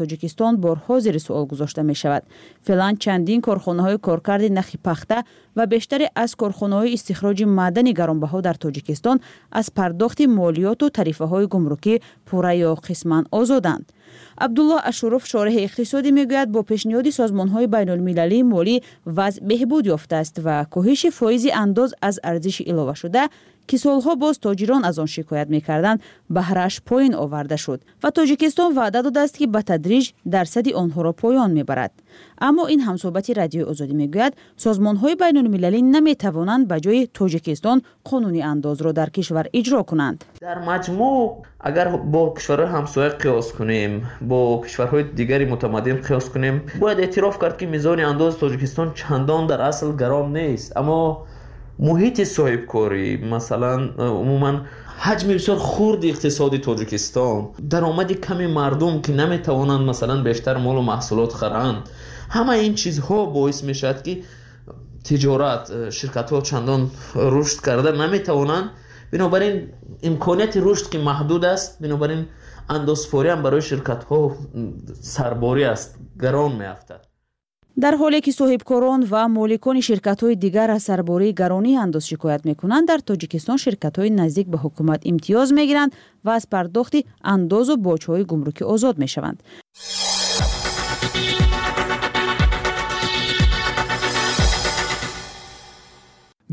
тоҷикистон борҳо зери суол гузошта мешавад. Феълан чандин корхонаҳои коркарди нахи пахта ва бештаре аз корхонаҳои истихроҷи маъдани гаронбаҳо дар тоҷикистон аз пардохти молиёту тарифаҳои гумрукӣ пурра ё қисман озоданд абдулло ашуров шориҳи иқтисодӣ мегӯяд бо пешниҳоди созмонҳои байнулмилалии молӣ вазъ беҳбуд ёфтааст ва коҳиши фоизи андоз аз арзиши иловашуда ки солҳо боз тоҷирон аз он шикоят мекарданд баҳрааш поин оварда шуд ва тоҷикистон ваъда додааст ки ба тадриҷ дарсади онҳоро поён мебарад. Аммо ин ҳамсоҳбати радиои озодӣ мегӯяд созмонҳои байнулмилалӣ наметавонанд ба ҷои тоҷикистон қонуни андозро дар кишвар иҷро кунанд. Дар маҷмӯъ агар бо кишварҳои ҳамсоя қиёс кунем با کشورهای دیگری متمدن قیاس کنیم. باید اعتراف کرد که میزان انداز تاجیکستان چندان در اصل گرام نیست. اما محیط صاحب کاری مثلا عموما حجم بسیار خرد اقتصاد تاجیکستان درآمد کمی مردم که نمی‌توانند مثلا بیشتر مال و محصولات خرند. همه این چیزها باعث می‌شد که تجارت شرکت ها چندان رشد کرده نمی‌توانند. بنابراین امکانیت رشد که محدود است. بنابراین ин андозпориам барои ширкатҳо сарборӣ аст гарон меафтад. Дар ҳоле ки соҳибкорон ва моликони ширкатҳои дигар аз сарбории гаронии андоз шикоят мекунанд дар тоҷикистон ширкатҳои наздик ба ҳукумат имтиёз мегиранд ва аз пардохти андозу боҷҳои гумрукӣ озод мешаванд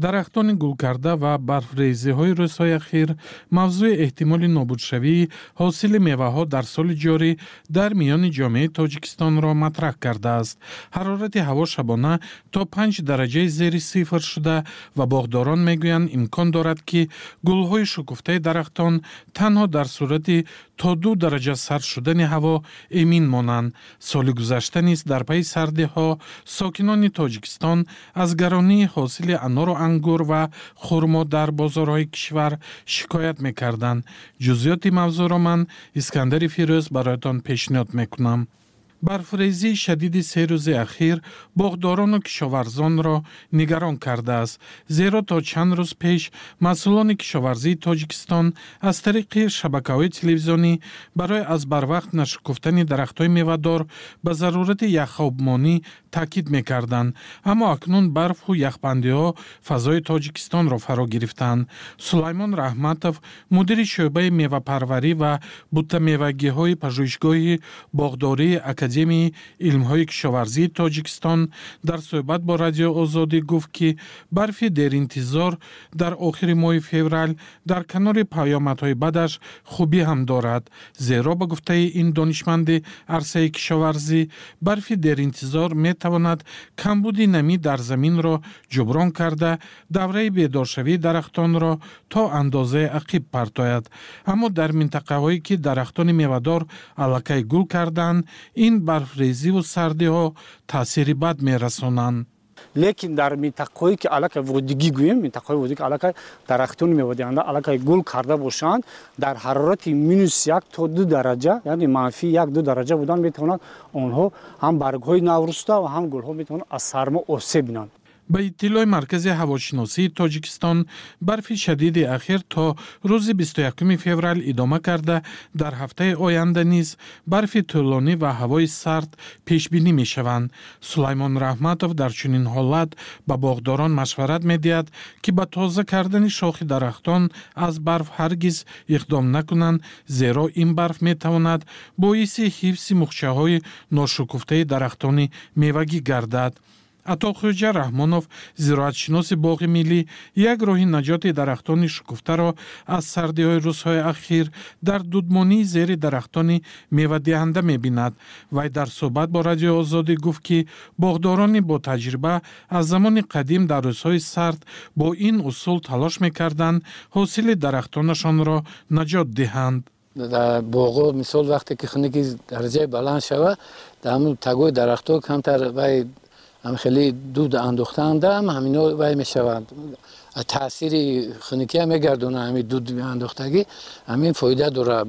дарахтони гулкарда ва барфрезиҳои рӯзҳои ахир мавзӯи эҳтимоли нобудшавии ҳосили меваҳо дар соли ҷорӣ дар миёни ҷомеаи тоҷикистонро матраҳ кардааст. Ҳарорати ҳаво шабона то панҷ дараҷаи зери сифр шуда ва боғдорон мегӯянд имкон дорад ки гулҳои шукуфтаи дарахтон танҳо дар сурати то ду дараҷа сард шудани ҳаво эмин монанд. Соли гузашта низ дар пайи сардиҳо сокинони тоҷикистон аз гаронии ҳосили анору ангур ва хурмо дар бозорҳои кишвар шикоят мекарданд. Ҷузъиёти мавзӯъро ман искандари фирӯз бароятон пешниҳод мекунам барфрезии шадиди се рӯзи ахир боғдорону кишоварзонро нигарон кардааст. Зеро то чанд рӯз пеш масъулони кишоварзии тоҷикистон аз тариқи шабакаҳои телевизионӣ барои аз барвақт нашукуфтани дарахтҳои мевадор ба зарурати яхобмонӣ таъкид мекарданд. Аммо акнун барфу яхбандиҳо фазои тоҷикистонро фаро гирифтанд. Сулаймон раҳматов мудири шӯъбаи мевапарварӣ ва буттамевагиҳои пажӯҳишгоҳи боғдории академияи илмҳои кишоварзии тоҷикистон дар суҳбат бо радиои озодӣ гуфт ки барфи деринтизор дар охири моҳи феврал дар канори паёмадҳои бадаш хубӣ ҳам дорад зеро ба гуфтаи ин донишманди арсаи кишоварзӣ барфи деринтизор метавонад камбуди намӣ дар заминро ҷуброн карда давраи бедоршавии дарахтонро то андозае ақиб партояд. Аммо дар минтақаҳое ки дарахтони мевадор аллакай гул карданд ин барфрезиву сардиҳо таъсири бад мерасонанд. Лекин дар минтақаҳое ки аллакай водигӣ гӯем минтақаҳои водигӣ аллакай дарахтони меводиҳанда аллакай гул карда бошанд дар ҳарорати минус як то ду дараҷа яъне манфии як ду дараҷа будан метавонанд онҳо ҳам баргҳои навруста ва ҳам гулҳо метавонанд аз сармо осеб бинанд ба иттилои маркази ҳавошиносии тоҷикистон барфи шадиди ахир то рӯзи 21 феврал идома карда дар ҳафтаи оянда низ барфи тӯлонӣ ва ҳавои сард пешбинӣ мешаванд. Сулаймон раҳматов дар чунин ҳолат ба боғдорон машварат медиҳад ки ба тоза кардани шохи дарахтон аз барф ҳаргиз иқдом накунанд зеро ин барф метавонад боиси ҳифзи мухчаҳои ношукуфтаи дарахтони мевагӣ гардад атохӯҷа раҳмонов зироатшиноси боғи миллӣ як роҳи наҷоти дарахтони шукуфтаро аз сардиҳои рӯзҳои ахир дар дудмонии зери дарахтони мевадиҳанда мебинад. Вай дар суҳбат бо радиои озодӣ гуфт ки боғдорони ботаҷриба аз замони қадим дар рӯзҳои сард бо ин усул талош мекарданд ҳосили дарахтонашонро наҷот диҳанд. Дар боғо мисол вақте ки хунуки дараҷаи баланд шавад дар ҳамн тагои дарахтҳо камтар вай هم خیلی دود اندوختند هم همینا وای می‌شوند. تاثیر خنکی هم میگردونه همین دود اندوختگی همین فایده داره.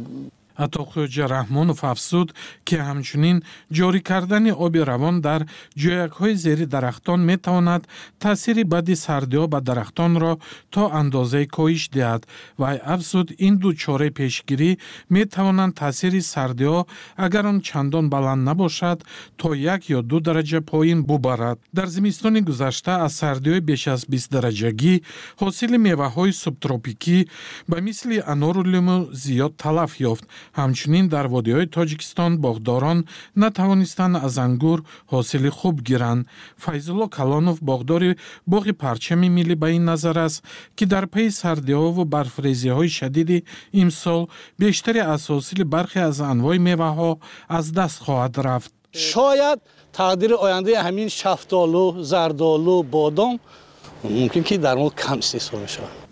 Атоқӯҷа раҳмонов афзуд ки ҳамчунин ҷорӣ кардани оби равон дар ҷоякҳои зери дарахтон метавонад таъсири бади сардиҳо ба дарахтонро то андозае коҳиш диҳад. Вай афзуд ин ду чораи пешгирӣ метавонанд таъсири сардиҳо агар он чандон баланд набошад то як ё ду дараҷа поин бубарад. Дар зимистони гузашта аз сардиҳои беш аз бист дараҷагӣ ҳосили меваҳои субтропикӣ ба мисли анору лимӯ зиёд талаф ёфт ҳамчунин дар водиҳои тоҷикистон боғдорон натавонистанд аз ангур ҳосили хуб гиранд. Файзулло калонов боғдори боғи парчами миллӣ ба ин назар аст ки дар пайи сардиҳову барфрезиҳои шадиди имсол бештари аз ҳосили бархе аз анвои меваҳо аз даст хоҳад рафт. Шояд тақдири ояндаи ҳамин шафтолу зардолу бодом мумкин ки дар мо кам истеҳсол мешавад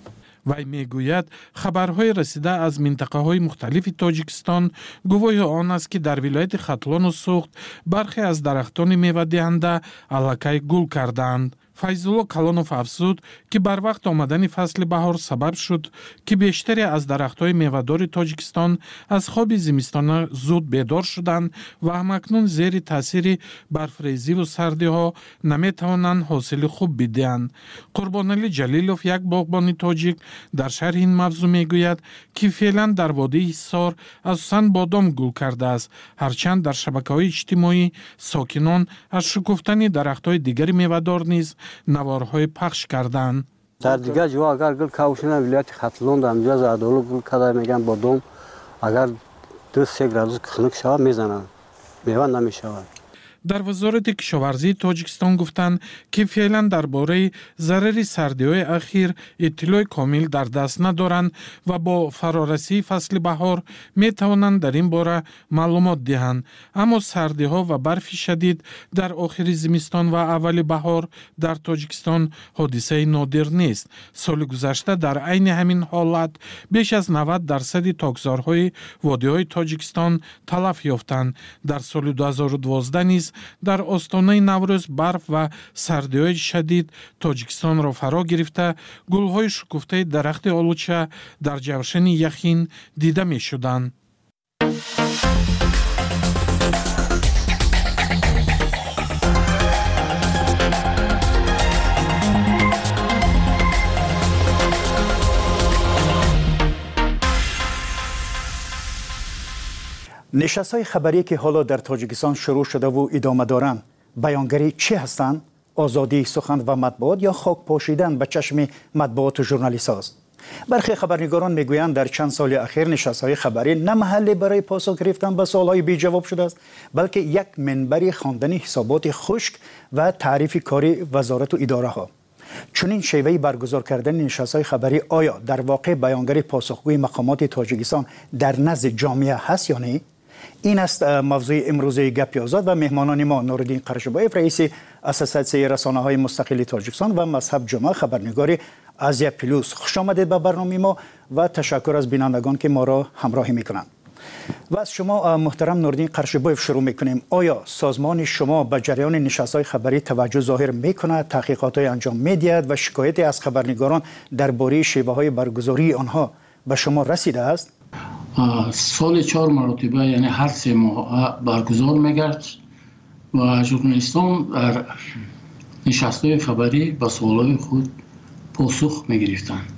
вай мегӯяд хабарҳои расида аз минтақаҳои мухталифи тоҷикистон гувоҳи он аст ки дар вилояти хатлону суғд бархе аз дарахтони мевадиҳанда аллакай гул кардаанд файзулло калонов афзуд ки барвақт омадани фасли баҳор сабаб шуд ки бештаре аз дарахтҳои мевадори тоҷикистон аз хоби зимистона зуд бедор шуданд ва ҳамакнун зери таъсири барфрезиву сардиҳо наметавонанд ҳосили хуб бидиҳанд. Қурбоналӣ ҷалилов як боғбони тоҷик дар шарҳи ин мавзӯъ мегӯяд ки феълан дар водии ҳисор асосан бодом гул кардааст ҳарчанд дар шабакаҳои иҷтимоӣ сокинон аз шукуфтани дарахтҳои дигари мевадор низ наворҳое пахш карданд дар дигар ҷо агар гул кавшина вилояти хатлон дамҷа зардолу гул када меган бодом агар ду се градус хунук шавад мезананд мева намешавад дар вазорати кишоварзии тоҷикистон гуфтанд ки феълан дар бораи зарари сардиҳои ахир иттилои комил дар даст надоранд ва бо фарорасии фасли баҳор метавонанд дар ин бора маълумот диҳанд. Аммо сардиҳо ва барфи шадид дар охири зимистон ва аввали баҳор дар тоҷикистон ҳодисаи нодир нест. Соли гузашта дар айни ҳамин ҳолат беш аз 90 дарсади токзорҳои водиҳои тоҷикистон талаф ёфтанд. Дар соли 2012 низ дар остонаи наврӯз барф ва сардиҳои шадид тоҷикистонро фаро гирифта гулҳои шукуфтаи дарахти олуча дар ҷавшани яхин дида мешуданд نشست های خبری که حالا در تاجیکستان شروع شده و ادامه دارند بیانگری چه هستند؟ آزادی سخن و مطبوعات یا خاک پاشیدن به چشم مطبوعات و ژورنالیست است برخی خبرنگاران می‌گویند در چند سال اخیر نشست های خبری نه محلی برای پاسخ گرفتن به سوال های بی جواب شده است بلکه یک منبری خواندن حسابات خشک و تعریف کاری وزارت و اداره ها چنین شیوه برگزار کردن نشست های خبری آیا در واقع بیانگری پاسخگوی مقامات تاجیکستان در نزد جامعه هست یا نه؟ این است موضوع امروزی گپ 11 و مهمانان ما نوردین قرشبایف رئیس اسوسیاسیون رسانه های مستقل تاجیکستان و مذهب جمعه خبرنگاری آسیا پلوس خوش آمدید به برنامه ما و تشکر از بینندگان که ما را همراهی می‌کنند. و از شما محترم نوردین قرشبایف شروع می‌کنیم. آیا سازمان شما به جریان نشستهای خبری توجه ظاهر می‌کند؟ تحقیقات های انجام می‌دهد و شکایتی از خبرنگاران درباره شیوه های برگزاری آنها به شما رسیده است؟ سال چهار مرتبه یعنی هر سه ماه برگزار میگرد و جورنالیستان در نشسته خبری به سوال خود پاسخ می‌گرفتند.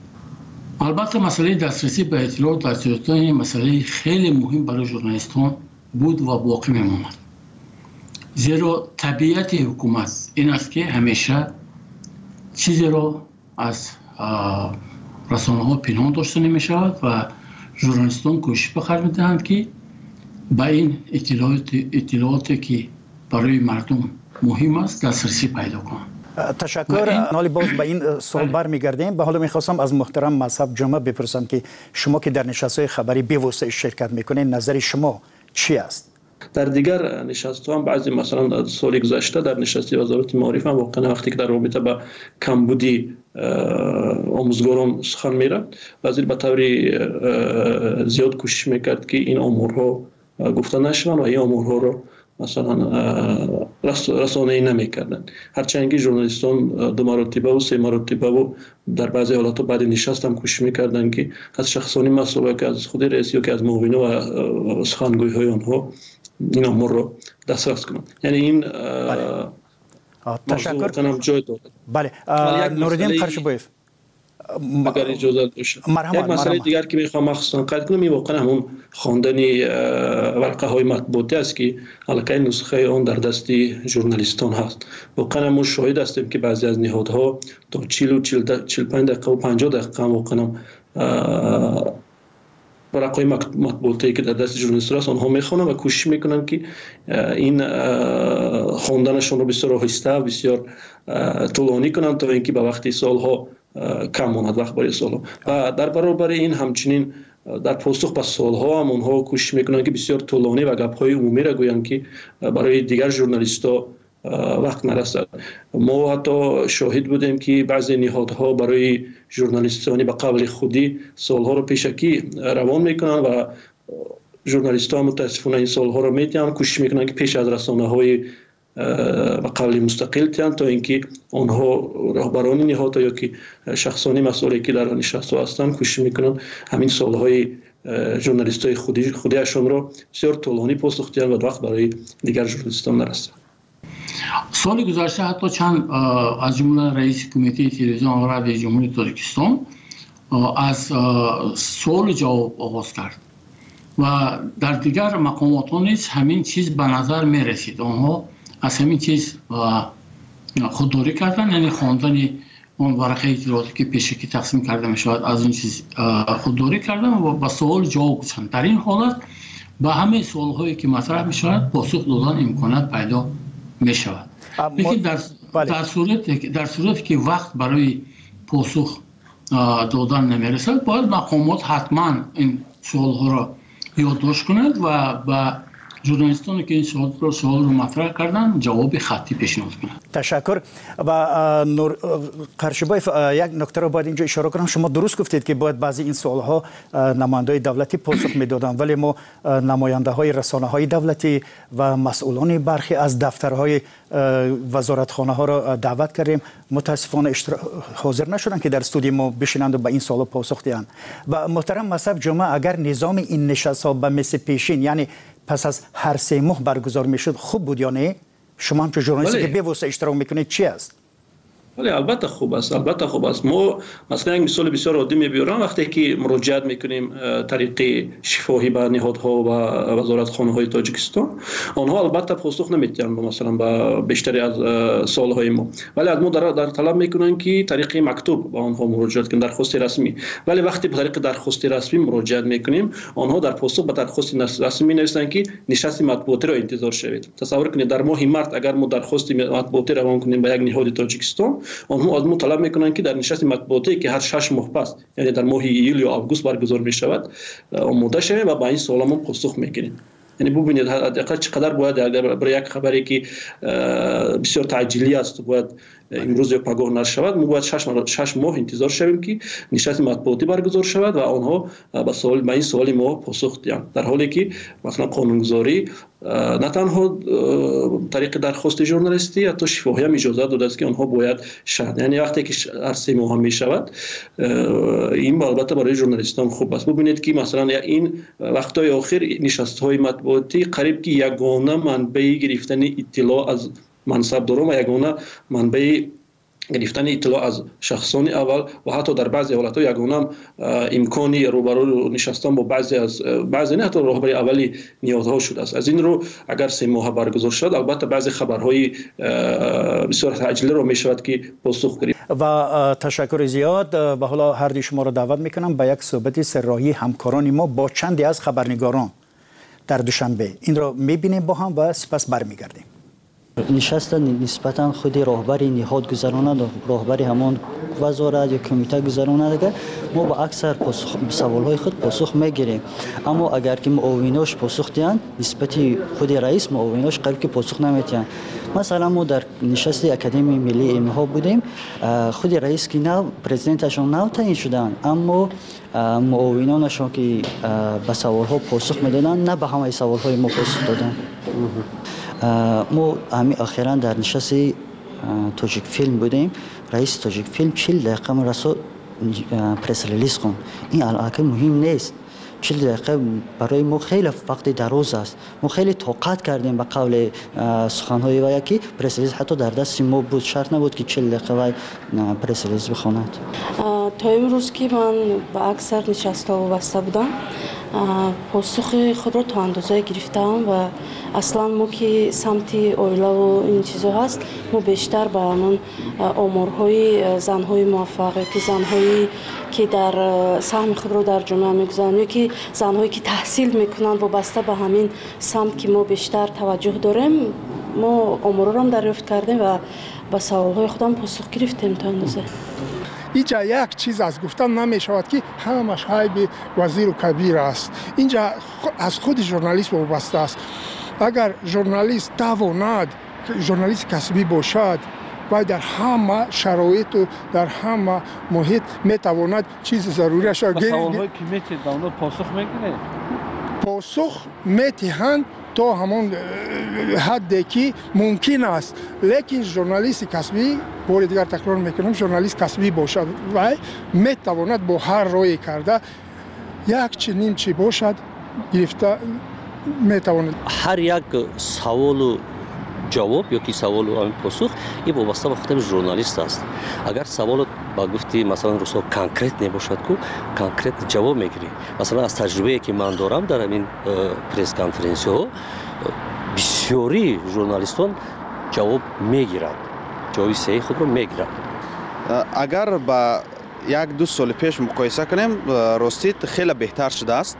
البته مسئله دسترسی به اطلاعات در سیاستان مسئله خیلی مهم برای جورنالیستان بود و باقی میماند. زیرا طبیعت حکومت این است که همیشه چیزی را از رسانه ها پنهان داشته نمی شود و ژورنالیستان کوشش به خرج می‌دهند که به این اطلاعات اطلاعاتی که برای مردم مهم است دسترسی پیدا کنند. تشکر. نالی باز به این سوال برمیگردیم به حالا می‌خواستم از محترم مذهب جمعه بپرسم که شما که در نشست های خبری بیوسته شرکت می‌کنین نظر شما چی است؟ در دیگر نشست هم بعضی مثلا سالی گذشته در نشستی وزارت معارف هم واقعا وقتی که در رابطه به کمبودی Э, омӯзгорон сухан мерафт вазир ба таври э, э, зиёд кӯшиш мекард ки ин омурҳо гуфта нашаванд ва ин омурҳоро масалан расонае намекарданд. Ҳарчанги журналистон ду маротибаву се маротибаву дар баъзе ҳолатҳо баъди нишаст ҳам кӯшиш мекарданд ки аз шахсони масъула ки аз худи рئیс ё ки аз муовина ва сухангӯйҳои онҳо ин омурро дастрас кунанд. Яъне ин تشکر کنم جای دارد بله نوردین قرشبویف اگر اجازه باشه یک مسئله دیگر که می‌خوام مخصوصا قید کنم این واقعا همون خواندن ورقه های مطبوعاتی است که حلقه نسخه اون در دست ژورنالیستان هست واقعا ما شاهد هستیم که بعضی از نهادها تا 40 و 45 دقیقه و 50 دقیقه واقعا варақҳои матбуотие ки дар дасти журналистон аст онҳо мехонанд ва кӯшиш мекунанд ки ин хонданашонро бисёр оҳиста бисёр тӯлонӣ кунанд то ин ки ба вақти солҳо кам монад вақт барои солҳо. Ва дар баробари ин ҳамчунин дар посух ба солҳо ҳам онҳо кӯшиш мекунанд ки бисёр тӯлонӣ ва гапҳои умумиро гӯянд ки барои дигар журналистҳо وقت نرسد. ما حتی شاهد بودیم که بعضی نهادها برای ژورنالیستانی به قبل خودی سالها رو پیشکی روان می‌کنن و ژورنالیست ها متاسفانه این سالها رو می‌تونن کوشش می‌کنن که پیش از رسانه های و قبل مستقل تیان تا اینکه آنها رهبران نهاد یا که شخصانی مسئولی که در نشست هستند کوشش می‌کنن همین سالهای ژورنالیست های خودی خودیشون رو بسیار طولانی پاسخ و وقت برای دیگر ژورنالیستان نرسند سال گذشته حتی چند از جمله رئیس کمیته تلویزیون و رادیو جمهوری تاجیکستان از سوال جواب آغاز کرد و در دیگر مقامات نیز همین چیز به نظر می رسید آنها از همین چیز خودداری کردن یعنی خواندن اون ورقه اطلاعاتی که پیشکی تقسیم کرده می شود از این چیز خودداری کردن و با سوال جواب گفتن در این حالت با همه سوال هایی که مطرح می شود پاسخ دادن امکانات پیدا мешавад. Дар сурате ки вақт барои посух додан намерасад бояд мақомот ҳатман ин суолҳоро ёддошт кунанд ва ба ژورنالیستانی که این سوال رو سوال رو مطرح کردن جواب خطی پیشنهاد کنند تشکر. و نور قرشبایف یک نکته رو باید اینجا اشاره کنم. شما درست گفتید که باید بعضی این سوال ها نماینده دولتی پاسخ می‌دادن ولی ما نماینده های رسانه های دولتی و مسئولان برخی از دفترهای وزارتخانه ها را دعوت کردیم. متاسفانه. حاضر نشدن که در استودیو ما بشینند و به این سوال پاسخ دهند. و محترم مصب جمعه اگر نظام این نشست ها به مثل پیشین یعنی پس از هر سه ماه برگزار می‌شد خوب بود یا نه؟ شما هم که ژورنالیستی که به اشتراک می‌کنید چی است؟ вале албатта хуб аст албатта хуб аст. Мо масалан як мисоли бисёр оддӣ мебиёрам вақте ки муроҷиат мекунем э, тариқи шифоҳӣ ба ниҳодҳо ва вазоратхонаҳои тоҷикистон. Онҳо албатта посух наметиҳанд масалан ба бештаре аз э, суолҳои мо. Вале аз мо дар талаб мекунанд ки тариқи мактуб ба онҳо муроҷиат кунем дархости расмӣ. Вале вақте ба тариқи дархости расмӣ муроҷиат мекунем онҳо дар посух ба дархости расмӣ менависанд ки нишасти матбуотиро интизор шавед. Тасаввур кунед дар моҳи март агар мо дархости матбуотӣ равон кунем ба як ниҳоди тоҷикистон آنها از ما طلب می‌کنند که در نشست مطبوعاتی که هر شش ماه پس یعنی در ماه ایول یا آگوست برگزار می شود آماده شویم و با این سوال ما پاسخ می‌گیریم. یعنی ببینید حداقل چقدر باید برای یک خبری که بسیار تعجیلی است باید имрӯз ё пагоҳ нашавад мо бояд шаш моҳ интизор шавем ки нишасти матбуотӣ баргузор шавад ва онҳо ба ин суоли мо посух диҳанд. Дар ҳоле ки масалан қонунгузорӣ на танҳо тариқи дархости журналистӣ ҳатто шифоҳиям иҷозат додааст ки онҳо бояд шаҳн яъне вақте ки ҳар се моҳа мешавад ин албатта барои журналистон хуб аст. Бубинед ки масалан ин вақтҳои охир нишастҳои матбуотӣ қариб ки ягона манбаи гирифтани иттилоъ аз از منصبداران و یگانه منبع گرفتن اطلاع از شخصان اول و حتی در بعضی حالت ها یگانه امکانی روبرو نشستن با بعضی از بعضی نه حتی راهبری اولی نیازها شده است. از این رو اگر سه ماه برگزار شد البته بعضی خبرهای بسیار تعجیلی رو می شود که پاسخ و تشکر زیاد. و حالا هر دی شما رو دعوت می‌کنم به یک صحبت سرراهی همکاران نشست نسبتا خود راهبری نهاد گذراند راهبری همون وزارت یا کمیته گذراند که ما با اکثر سوال های خود پاسخ می‌گیریم. اما اگر که معاوناش پاسخ دیان نسبت خود رئیس معاوناش قریب که پاسخ نمیتیان مثلا ما در نشست اکادمی ملی ها بودیم. خود رئیس که نو پرزیدنتشون نو تعیین شدن اما معاونانشون که به سوال ها پاسخ می‌دادن نه به همه سوال های ما پاسخ دادن мо ҳамин ахиран дар нишасти тоҷикфилм будем. Раиси тоҷикфилм чил дақиқа расо пресс-релиз кун ин алакӣ муҳим нест. Чил дақиқа барои мо хеле вақти дароз аст. Мо хеле тоқат кардем ба қавли суханҳои вая ки пресс-релиз. Ҳатто дар дасти мо буд. Шарт набуд ки чил дақиқа вай пресс-релиз бихонад. То имрӯз ки ман ба аксар нишастҳо вобаста будам посухи худро то андозае гирифтаам ва аслан мо ки самти оилаву ин чизо ҳаст мо бештар ба ҳамон оморҳои занҳои муваффақ ёки занҳои ки дар саҳми худро дар ҷомеа мегузаранд ёки занҳое ки таҳсил мекунанд вобаста ба ҳамин самт ки мо бештар таваҷҷӯҳ дорем мо оморҳоро дарёфт кардем ва ба саволҳои худам посух гирифтем то андоза инҷа як чиз аз гуфтан намешавад ки ҳамаш ҳайби вазиру кабир аст. Инҷа аз худи журналист вобаста аст. Агар журналист тавонад журналисти касбӣ бошад ва дар ҳама шароиту дар ҳама муҳит метавонад чизи заруриашро посух метиҳанд то ҳамон э, ҳадде ки мумкин аст. Лекин журналисти касбӣ бори дигар такрор мекунам журналист касбӣ бошад ва метавонад бо ҳар рое карда як чи ним чи бошад гирифта метавонад. Ҳар як саволу ҷавоб ёки саволу ҳамин посух ин вобаста ба хотами журналист аст агар саволо ба гуфти масалан русо конкрет мебошад ку конкрет ҷавоб мегирӣ масалан аз таҷрибае ки ман дорам дар ҳамин э, пресс-конференсияҳо бисёрии журналистон ҷавоб мегиранд ҷавоби сеҳи худро мегиранд агар ба як ду соли пеш муқоиса кунем ростӣ хеле беҳтар шудааст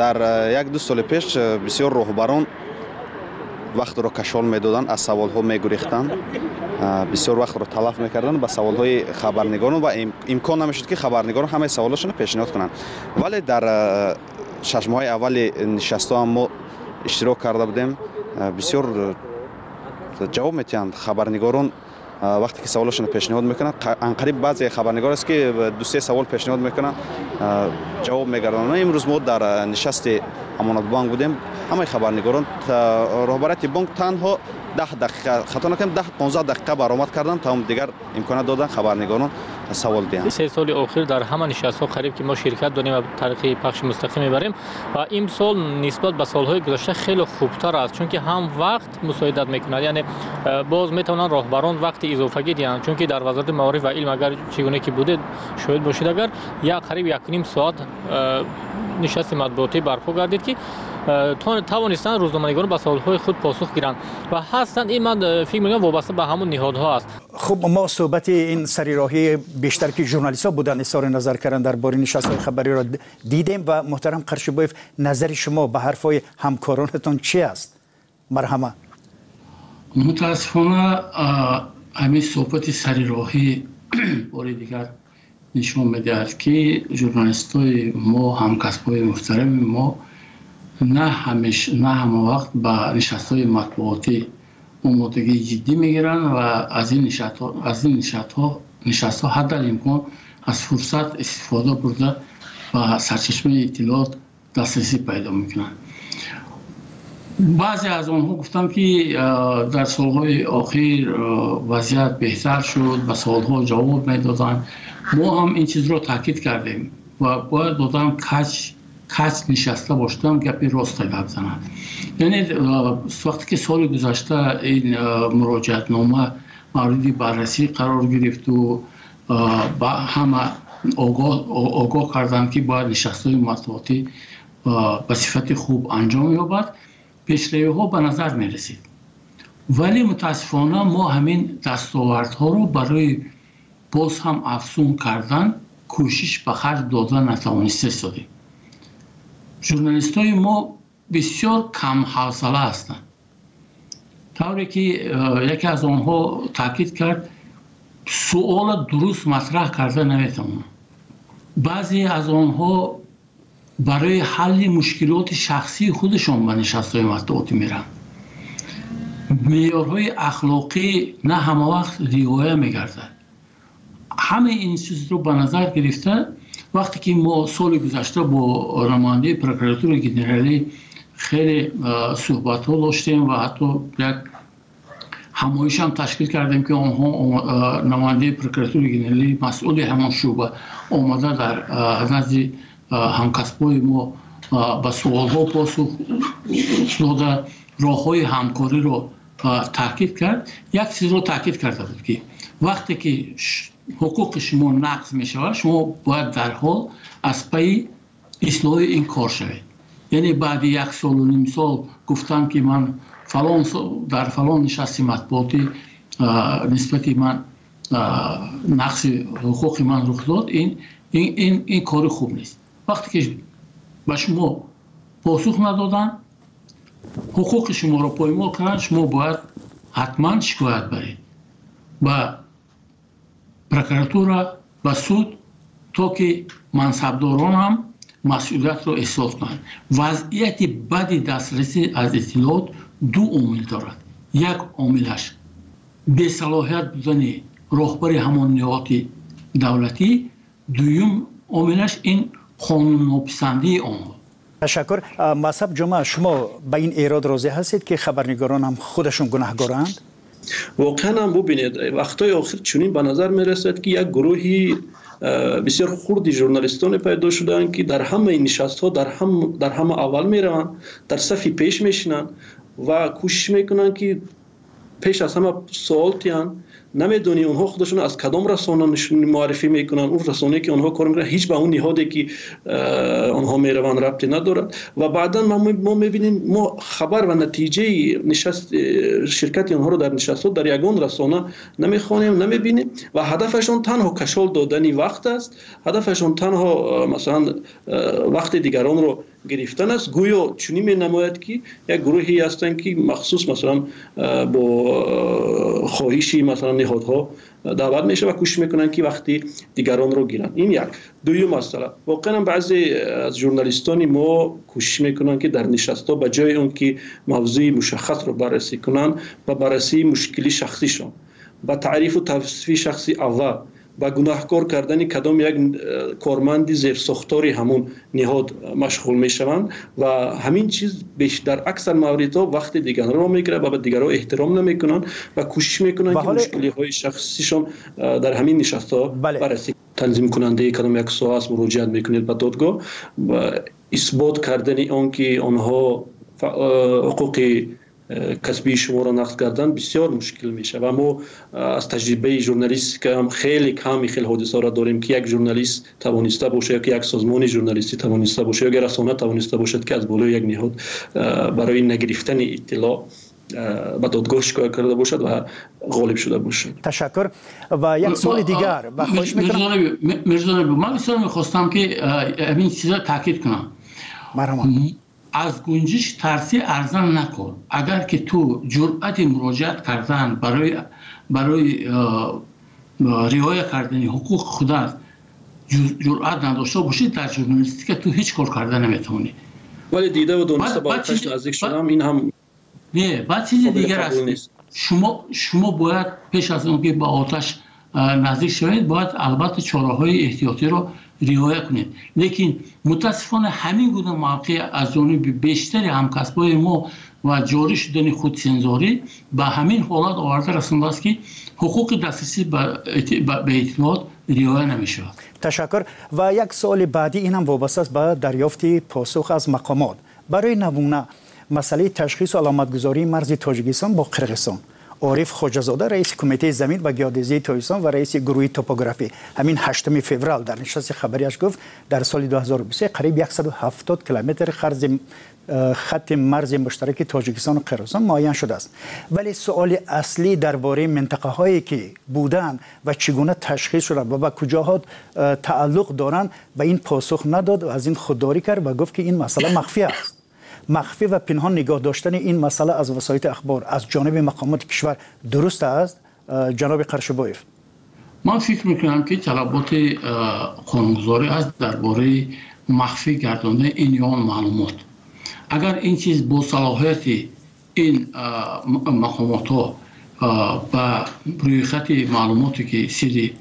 дар як ду соли пеш бисёр роҳбарон вақтро кашон медоданд аз саволҳо мегурехтанд бисёр вақтро талаф мекарданд ба саволҳои хабарнигорон ва имкон намешуд ки хабарнигорон ҳамаи саволҳошро пешниҳод кунанд вале дар шашмоҳои аввали нишастоам мо иштирок карда будем бисёр ҷавоб метиҳанд хабарнигорон вақте ки саволашонро пешниҳод мекунанд анқариб баъзе хабарнигор аст ки дусе савол пешниҳод мекунанд ҷавоб мегардонанд имрӯз мо дар нишасти амонатбонк будем. Ҳамаи хабарнигорон роҳбарияти бонк танҳо даҳ дақиқа хато накунем даҳ понздаҳ дақиқа баромад карданд тамом дигар имконият доданд хабарнигорон سوال دهند سه سال اخیر در همان نشست ها قریب که ما شرکت داریم و تاریخ پخش مستقیم می‌بریم و این امسال نسبت به سالهای گذشته خیلی خوبتر است چون که هم وقت مساعدت می‌کنند یعنی باز می‌تونن راهبران وقت اضافه دیان، چون که در وزارت معارف و علم اگر چگونه که بوده شاید باشید اگر یا قریب یک نیم ساعت نشست مطبوعاتی برپا گردید که توانستن روزنامه‌نگاران به سوال‌های خود پاسخ گیرند و هستند. این من فکر می‌کنم وابسته به همون نهادها است. خب ما صحبت این سری راهی بیشتر که ژورنالیست‌ها بودن اظهار نظر کردن در باره نشست خبری را دیدیم و محترم قرشبایف نظر شما به حرف‌های همکارانتون چی است؟ مرحمه. متاسفانه همین صحبت سری راهی بار دیگر نشون می‌دهد که ژورنالیست‌های ما همکسب‌های محترم ما نه همیش نه همه وقت با نشست های مطبوعاتی اومدگی جدی می‌گیرن و از این نشست ها, از این نشست ها, نشست ها حد امکان از فرصت استفاده برده و سرچشمه اطلاعات دسترسی پیدا می‌کنن. بعضی از آنها گفتم که در سالهای آخر وضعیت بهتر شد و سالها جواب می‌دادن ما هم این چیز رو تاکید کردیم و باید دادم کچ کس نشسته باشتم گپ راست گپ زند یعنی وقتی که سال گذشته این مراجعت نامه مورد بررسی قرار گرفت و با همه آگاه, آگاه کردم که باید نشست های مطبوعاتی به صفت خوب انجام یابد. پیشروی ها به نظر می رسید ولی متاسفانه ما همین دستاوردها رو برای باز هم افزون کردن کوشش به خرج دادن نتوانسته سادیم журналистҳои мо бисёр камҳавсала ҳастанд. Тавре ки э, яке аз онҳо таъкид кард суола дуруст матраҳ карда наметавонанд баъзе аз онҳо барои ҳалли мушкилоти шахсии худашон ба нишастҳои матбуотӣ мераванд меъёрҳои ахлоқӣ на ҳамавақт риоя мегардад. Ҳамаи ин чизро ба назар гирифта وقتی که ما سال گذشته با رمانده پرکراتور گنرالی خیلی صحبت ها داشتیم و حتی یک همایش هم تشکیل کردیم که آنها نماینده پرکراتور گنرالی مسئول همان شعبه آمده در نزد همکسبای ما به سوال ها پاسخ داده راه های همکاری رو تاکید کرد. یک چیز رو تاکید کرده بود که وقتی که حقوق شما نقض می شود شما باید در حال از پی اصلاح این کار شوید. یعنی بعد یک سال و نیم سال گفتم که من فلان در فلان نشستی مطبوعاتی نسبتی من نقص حقوق من رخ داد این این این, این کار خوب نیست. وقتی که به شما پاسخ ندادن حقوق شما رو پایمال کردن شما باید حتما شکایت برید؟ به прокуратура ва суд то ки мансабдорон ҳам масъулиятро эҳсос кунанд вазъияти бади дастрасӣ аз иттилоот ду омил дорад як омилаш бесалоҳият будани роҳбари ҳамон ниҳоти давлатӣ дуюм омилаш ин қонуннописандии онҳо ташаккур мазҳаб ҷумъа шумо ба ин эрод розӣ ҳастед ки хабарнигорон ҳам худашон гунаҳгоранд واقعا هم ببینید وقتای آخر چنین به نظر می‌رسد که یک گروهی بسیار خوردی ژورنالیستان پیدا شدن که در همه نشست ها در هم در همه اول می‌روند در صفی پیش میشینن و کوشش می‌کنن که پیش از همه سوال تیان نمی‌دونی اونها خودشون از کدام رسانه معرفی می‌کنن. اون رسانه که اونها کار می‌کنن هیچ به اون نهادی که اونها می‌روند ربطی ندارد. و بعدا ما می‌بینیم ما خبر و نتیجه نشست شرکت اونها رو در نشست در یگان رسانه نمی‌خوانیم نمی‌بینیم. و هدفشون تنها کشال دادنی وقت است. هدفشون تنها مثلا وقت دیگران رو گرفتن است. گویا چونی می نماید که یک گروهی هستند که مخصوص مثلا با خواهشی مثلا نهادها دعوت میشه و کوشش می‌کنن که وقتی دیگران رو گیرن. این یک. دویم مسئله. واقعا بعضی از ژورنالیستان ما کوشش می‌کنن که در نشستا به جای اون که موضوع مشخص رو بررسی کنن و بررسی مشکلی شخصیشون با تعریف و توصیف شخصی اول. ба гунаҳкор кардани кадом як корманди зерсохтори ҳамон ниҳод машғул мешаванд ва ҳамин чиз дар аксар мавридҳо вақти дигарро мегирад ва ба дигарҳо эҳтиром намекунанд ва кӯшиш мекунанд ки мушкилиҳои шахсишон дар ҳамин нишастҳо барраси танзимкунандаи кадом як соҳа аст муроҷиат мекунед ба додгоҳ ва исбот кардани он ки онҳо ҳуқуқи касби шуморо нақд кардан бисёр мушкил мешавад ва мо аз таҷрибаи журналистика ҳам хеле ками хел ҳодисаро дорем ки як журналист тавониста бошад ки як созмони журналистӣ тавониста бошад ё расона тавониста бошад ки аз болои як ниҳод барои нагирифтани иттилоъ ба додгоҳ шикоят карда бошад ва ғолиб шуда бошад ташаккур ва як соли дигар ба хоҳиш мекунам мирзонаби ман бисёр мехостам ки ҳамин чиза таъкид кунам марҳамат از گنجش ترسی ارزان نکن. اگر که تو جرأت مراجعت کردن برای برای رعایت کردن حقوق خودت جرأت نداشته باشی در که تو هیچ کار کردن نمی‌تونی. ولی دیده و دونسته با آتش نزدیک شدم این هم نه بعد چیز دیگر است شما شما باید پیش از اون که با آتش نزدیک شوید باید البته چاره های احتیاطی رو риоя кунед. Лекин мутаассифона ҳамин гуна мавқеъ аз ҷониби бештари ҳамкасбои мо ва ҷорӣ шудани худсензорӣ ба ҳамин ҳолат оварда расондааст ки ҳуқуқи дастрасӣ ба иттилоот риоя намешавад. Ташаккур. Ва як суоли баъдӣ инам вобаста аст ба дарёфти посух аз мақомот. Барои намуна масъалаи ташхису аломатгузории марзи тоҷикистон бо қирғизистон عارف خوجزاده رئیس کمیته زمین و گیاه‌دوزی تویسان و رئیس گروه توپوگرافی. همین 8 فوریه در نشست خبریش گفت در سال 2023 قریب 170 کیلومتر خرج خط مرز مشترک تاجیکستان و قرغیزستان معین شده است. ولی سوال اصلی درباره منطقه هایی که بودند و چگونه تشخیص شده و به کجاها تعلق دارند به این پاسخ نداد و از این خودداری کرد و گفت که این مسئله مخفی است. و پنهان نگاه داشتن این مسئله از وسایت اخبار از جانب مقامات کشور درست است؟ جناب قرشبایف من فکر می‌کنم که طلبات قانونگذاری است درباره مخفی گردانده این یا معلومات. اگر این چیز با صلاحیت این مقامات ها با روی خط معلوماتی که سری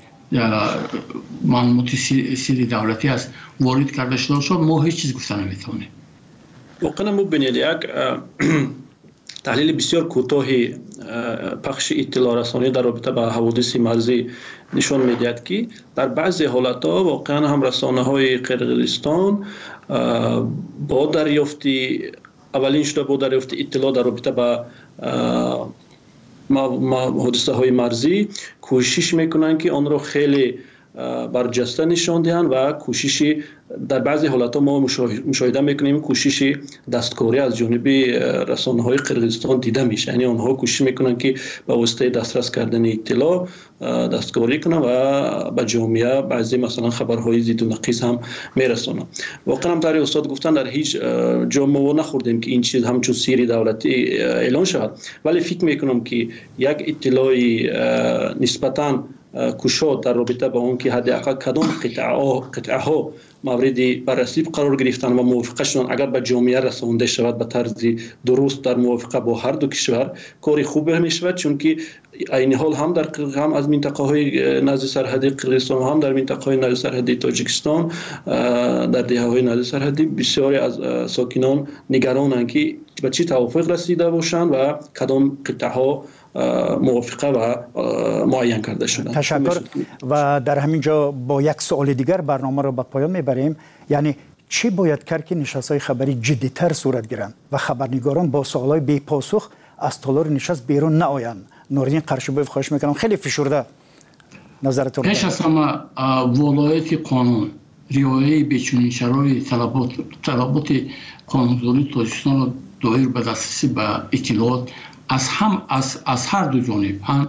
معلومات سری دولتی است وارد کرده شده شد ما هیچ چیز گفته نمی‌تونیم. воқеан мубинед як таҳлили бисёр кӯтоҳи пахши иттилоорасонӣ дар робита ба ҳаводиси марзӣ нишон медиҳад ки дар баъзе ҳолатҳо воқеан ҳам расонаҳои қирғизистон бо дарёфти аввалин шуда бо дарёфти иттилоъ дар робита ба ҳодисаҳои марзӣ кӯшиш мекунанд ки онро хеле барҷаста нишон диҳанд ва кӯшиши дар баъзе ҳолатҳо мо мушоҳида мекунем кӯшиши дасткорӣ аз ҷониби э, расонаҳои қирғизистон дида мешавад. Яъне онҳо кӯшиш мекунанд ки ба воситаи дастрас кардани иттилоъ э, дасткорӣ кунанд ва ба ҷомеа баъзе масалан хабарҳои зидду нақис ҳам мерасонанд. Воқеан ҳамтари устод гуфтан дар ҳеҷ э, ҷо мо нахӯрдем ки ин чиз ҳамчун сирри давлатӣ эълон шавад. Вале фикр мекунам ки як иттилои нисбатан Э, кушод дар робита ба он ки ҳаддиақал кадом қитъаҳо мавриди баррасӣ қарор гирифтан ва мувофиқа шудан агар ба ҷомеа расонда шавад ба тарзи дуруст дар мувофиқа бо ҳар ду кишвар кори хубе мешавад чунки айни ҳол ҳам дар ҳам аз минтақаҳои э, назди сарҳади қирғизистон ҳам дар минтақаҳои назди сарҳади тоҷикистон э, дар деҳаҳои назди сарҳадӣ бисёре аз сокинон нигаронанд ки ба чӣ тавофиқ расида бошанд ва кадом қитъаҳо به موافقه و معین کرده شده. تشکر. و در همین جا با یک سوال دیگر برنامه را به پایان می‌بریم. یعنی چی باید کرد که نشست های خبری جدیتر صورت گیرند و خبرنگاران با سوال های بی پاسخ از تالار نشست بیرون نآیند؟ نوردین قرشبویف خواهش می‌کنم. خیلی فشرده. نظرتون پیش از همه ولایت قانون ریایه بچونین شرایط طلبات طلبات قانونگذاری تاجیکستان را دایر به دسترسی به اطلاعات از هم از, از هر دو جانب هم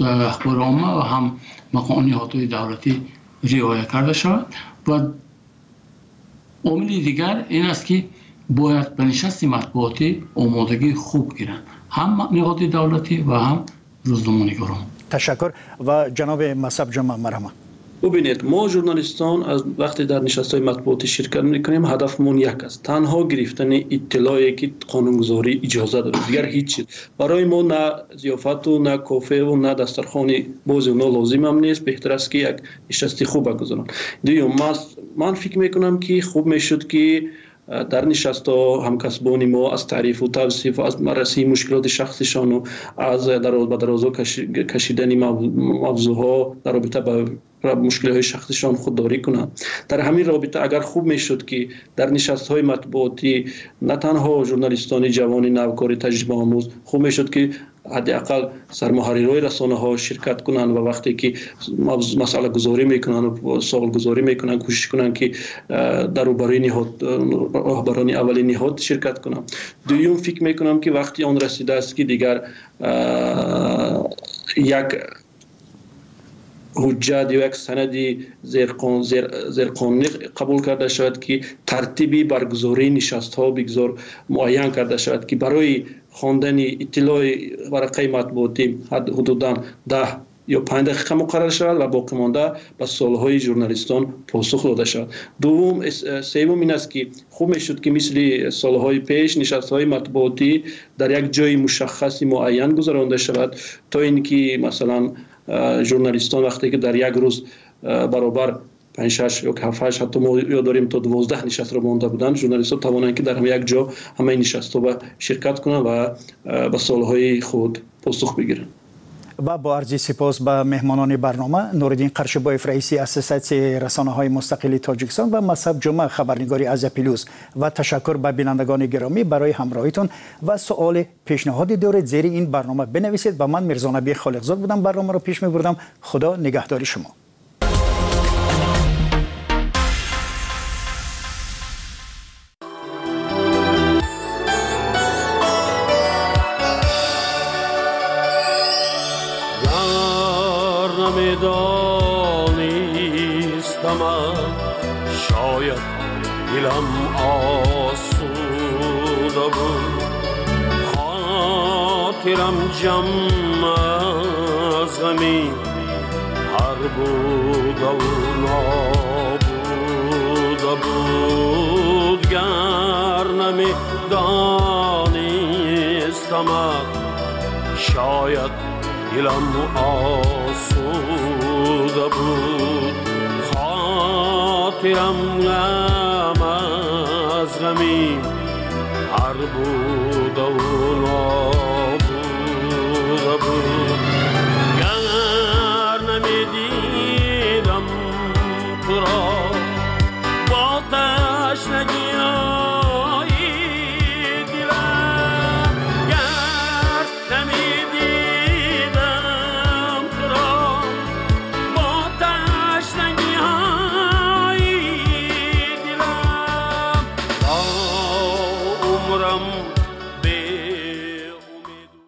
اخبار عامه و هم مقام های دولتی رعایت کرده شود و عامل دیگر این است که باید به نشست مطبوعاتی آمادگی خوب گیرند. هم نهاد دولتی و هم روزنامه‌نگاران. تشکر. و جناب مصب جمع مرحمت ببینید ما ژورنالیستان از وقتی در نشست های مطبوعاتی شرکت می‌کنیم هدفمون یک است. تنها گرفتن اطلاعی که قانونگذاری اجازه داره دیگر هیچ برای ما نه زیافت و نه کافه و نه دسترخوان باز اونا لازم هم نیست. بهتر است که یک نشستی خوب بگذارن. دوم من فکر می‌کنم که خوب می‌شد که در نشست همکسبان ما از تعریف و توصیف و از مرسی مشکلات شخصشان و از دراز به درازا کشیدن موضوع ها در رابطه با مشکل های شخصشان خودداری کنند. در همین رابطه اگر خوب می‌شد که در نشست های مطبوعاتی نه تنها ژورنالیستان جوان نوکار تجربه آموز خوب می‌شد که حداقل سرمحررای رسانه ها شرکت کنند و وقتی که مسئله گذاری می‌کنن و سوال گذاری می‌کنن کوشش کنن که در برای نهاد راهبران اولی نهاد شرکت کنن دوم فکر می‌کنم که وقتی آن رسیده است که دیگر یک ҳуҷҷат ё як санади зерқонунӣ қабул карда шавад ки тартиби баргузории нишастҳо бигзор муайян карда шавад ки барои хондани иттилои варақаи матбуотӣ ҳудудан даҳ ё панҷ дақиқа муқаррар шавад ва боқӣ монда ба суолҳои журналистон посух дода шавад. Дуввум э, севум ин аст ки хуб мешуд ки мисли э, солҳои пеш нишастҳои матбуотӣ дар як ҷои мушаххаси муайян гузаронда шавад то ин ки масалан ژورنالیستان وقتی که در یک روز برابر 5 6 یا 7 8 حتی ما یاد داریم تا 12 نشست رو مونده بودن ژورنالیست توانند که در یک جا همه نشست ها شرکت کنند و به سالهای خود پاسخ بگیرند. و با عرضی سپاس به مهمانان برنامه نوردین قرشبایف اساسیاسیون رسانه های مستقلی تاجیکستان و مصب جمعه خبرنگاری از پیلوز و تشکر به بینندگان گرامی برای همراهیتون و سوال پیشنهادی دارید زیر این برنامه بنویسید. و من مرزا نبی خالقزاد بودم برنامه رو پیش میبردم. خدا نگهداری شما. İlam asudabu Hatiram jamazami Harbu davnabud Abud garnami danistama Şayet ilam asuda bud دلم آسوده بود خاطرم غم از غمی بود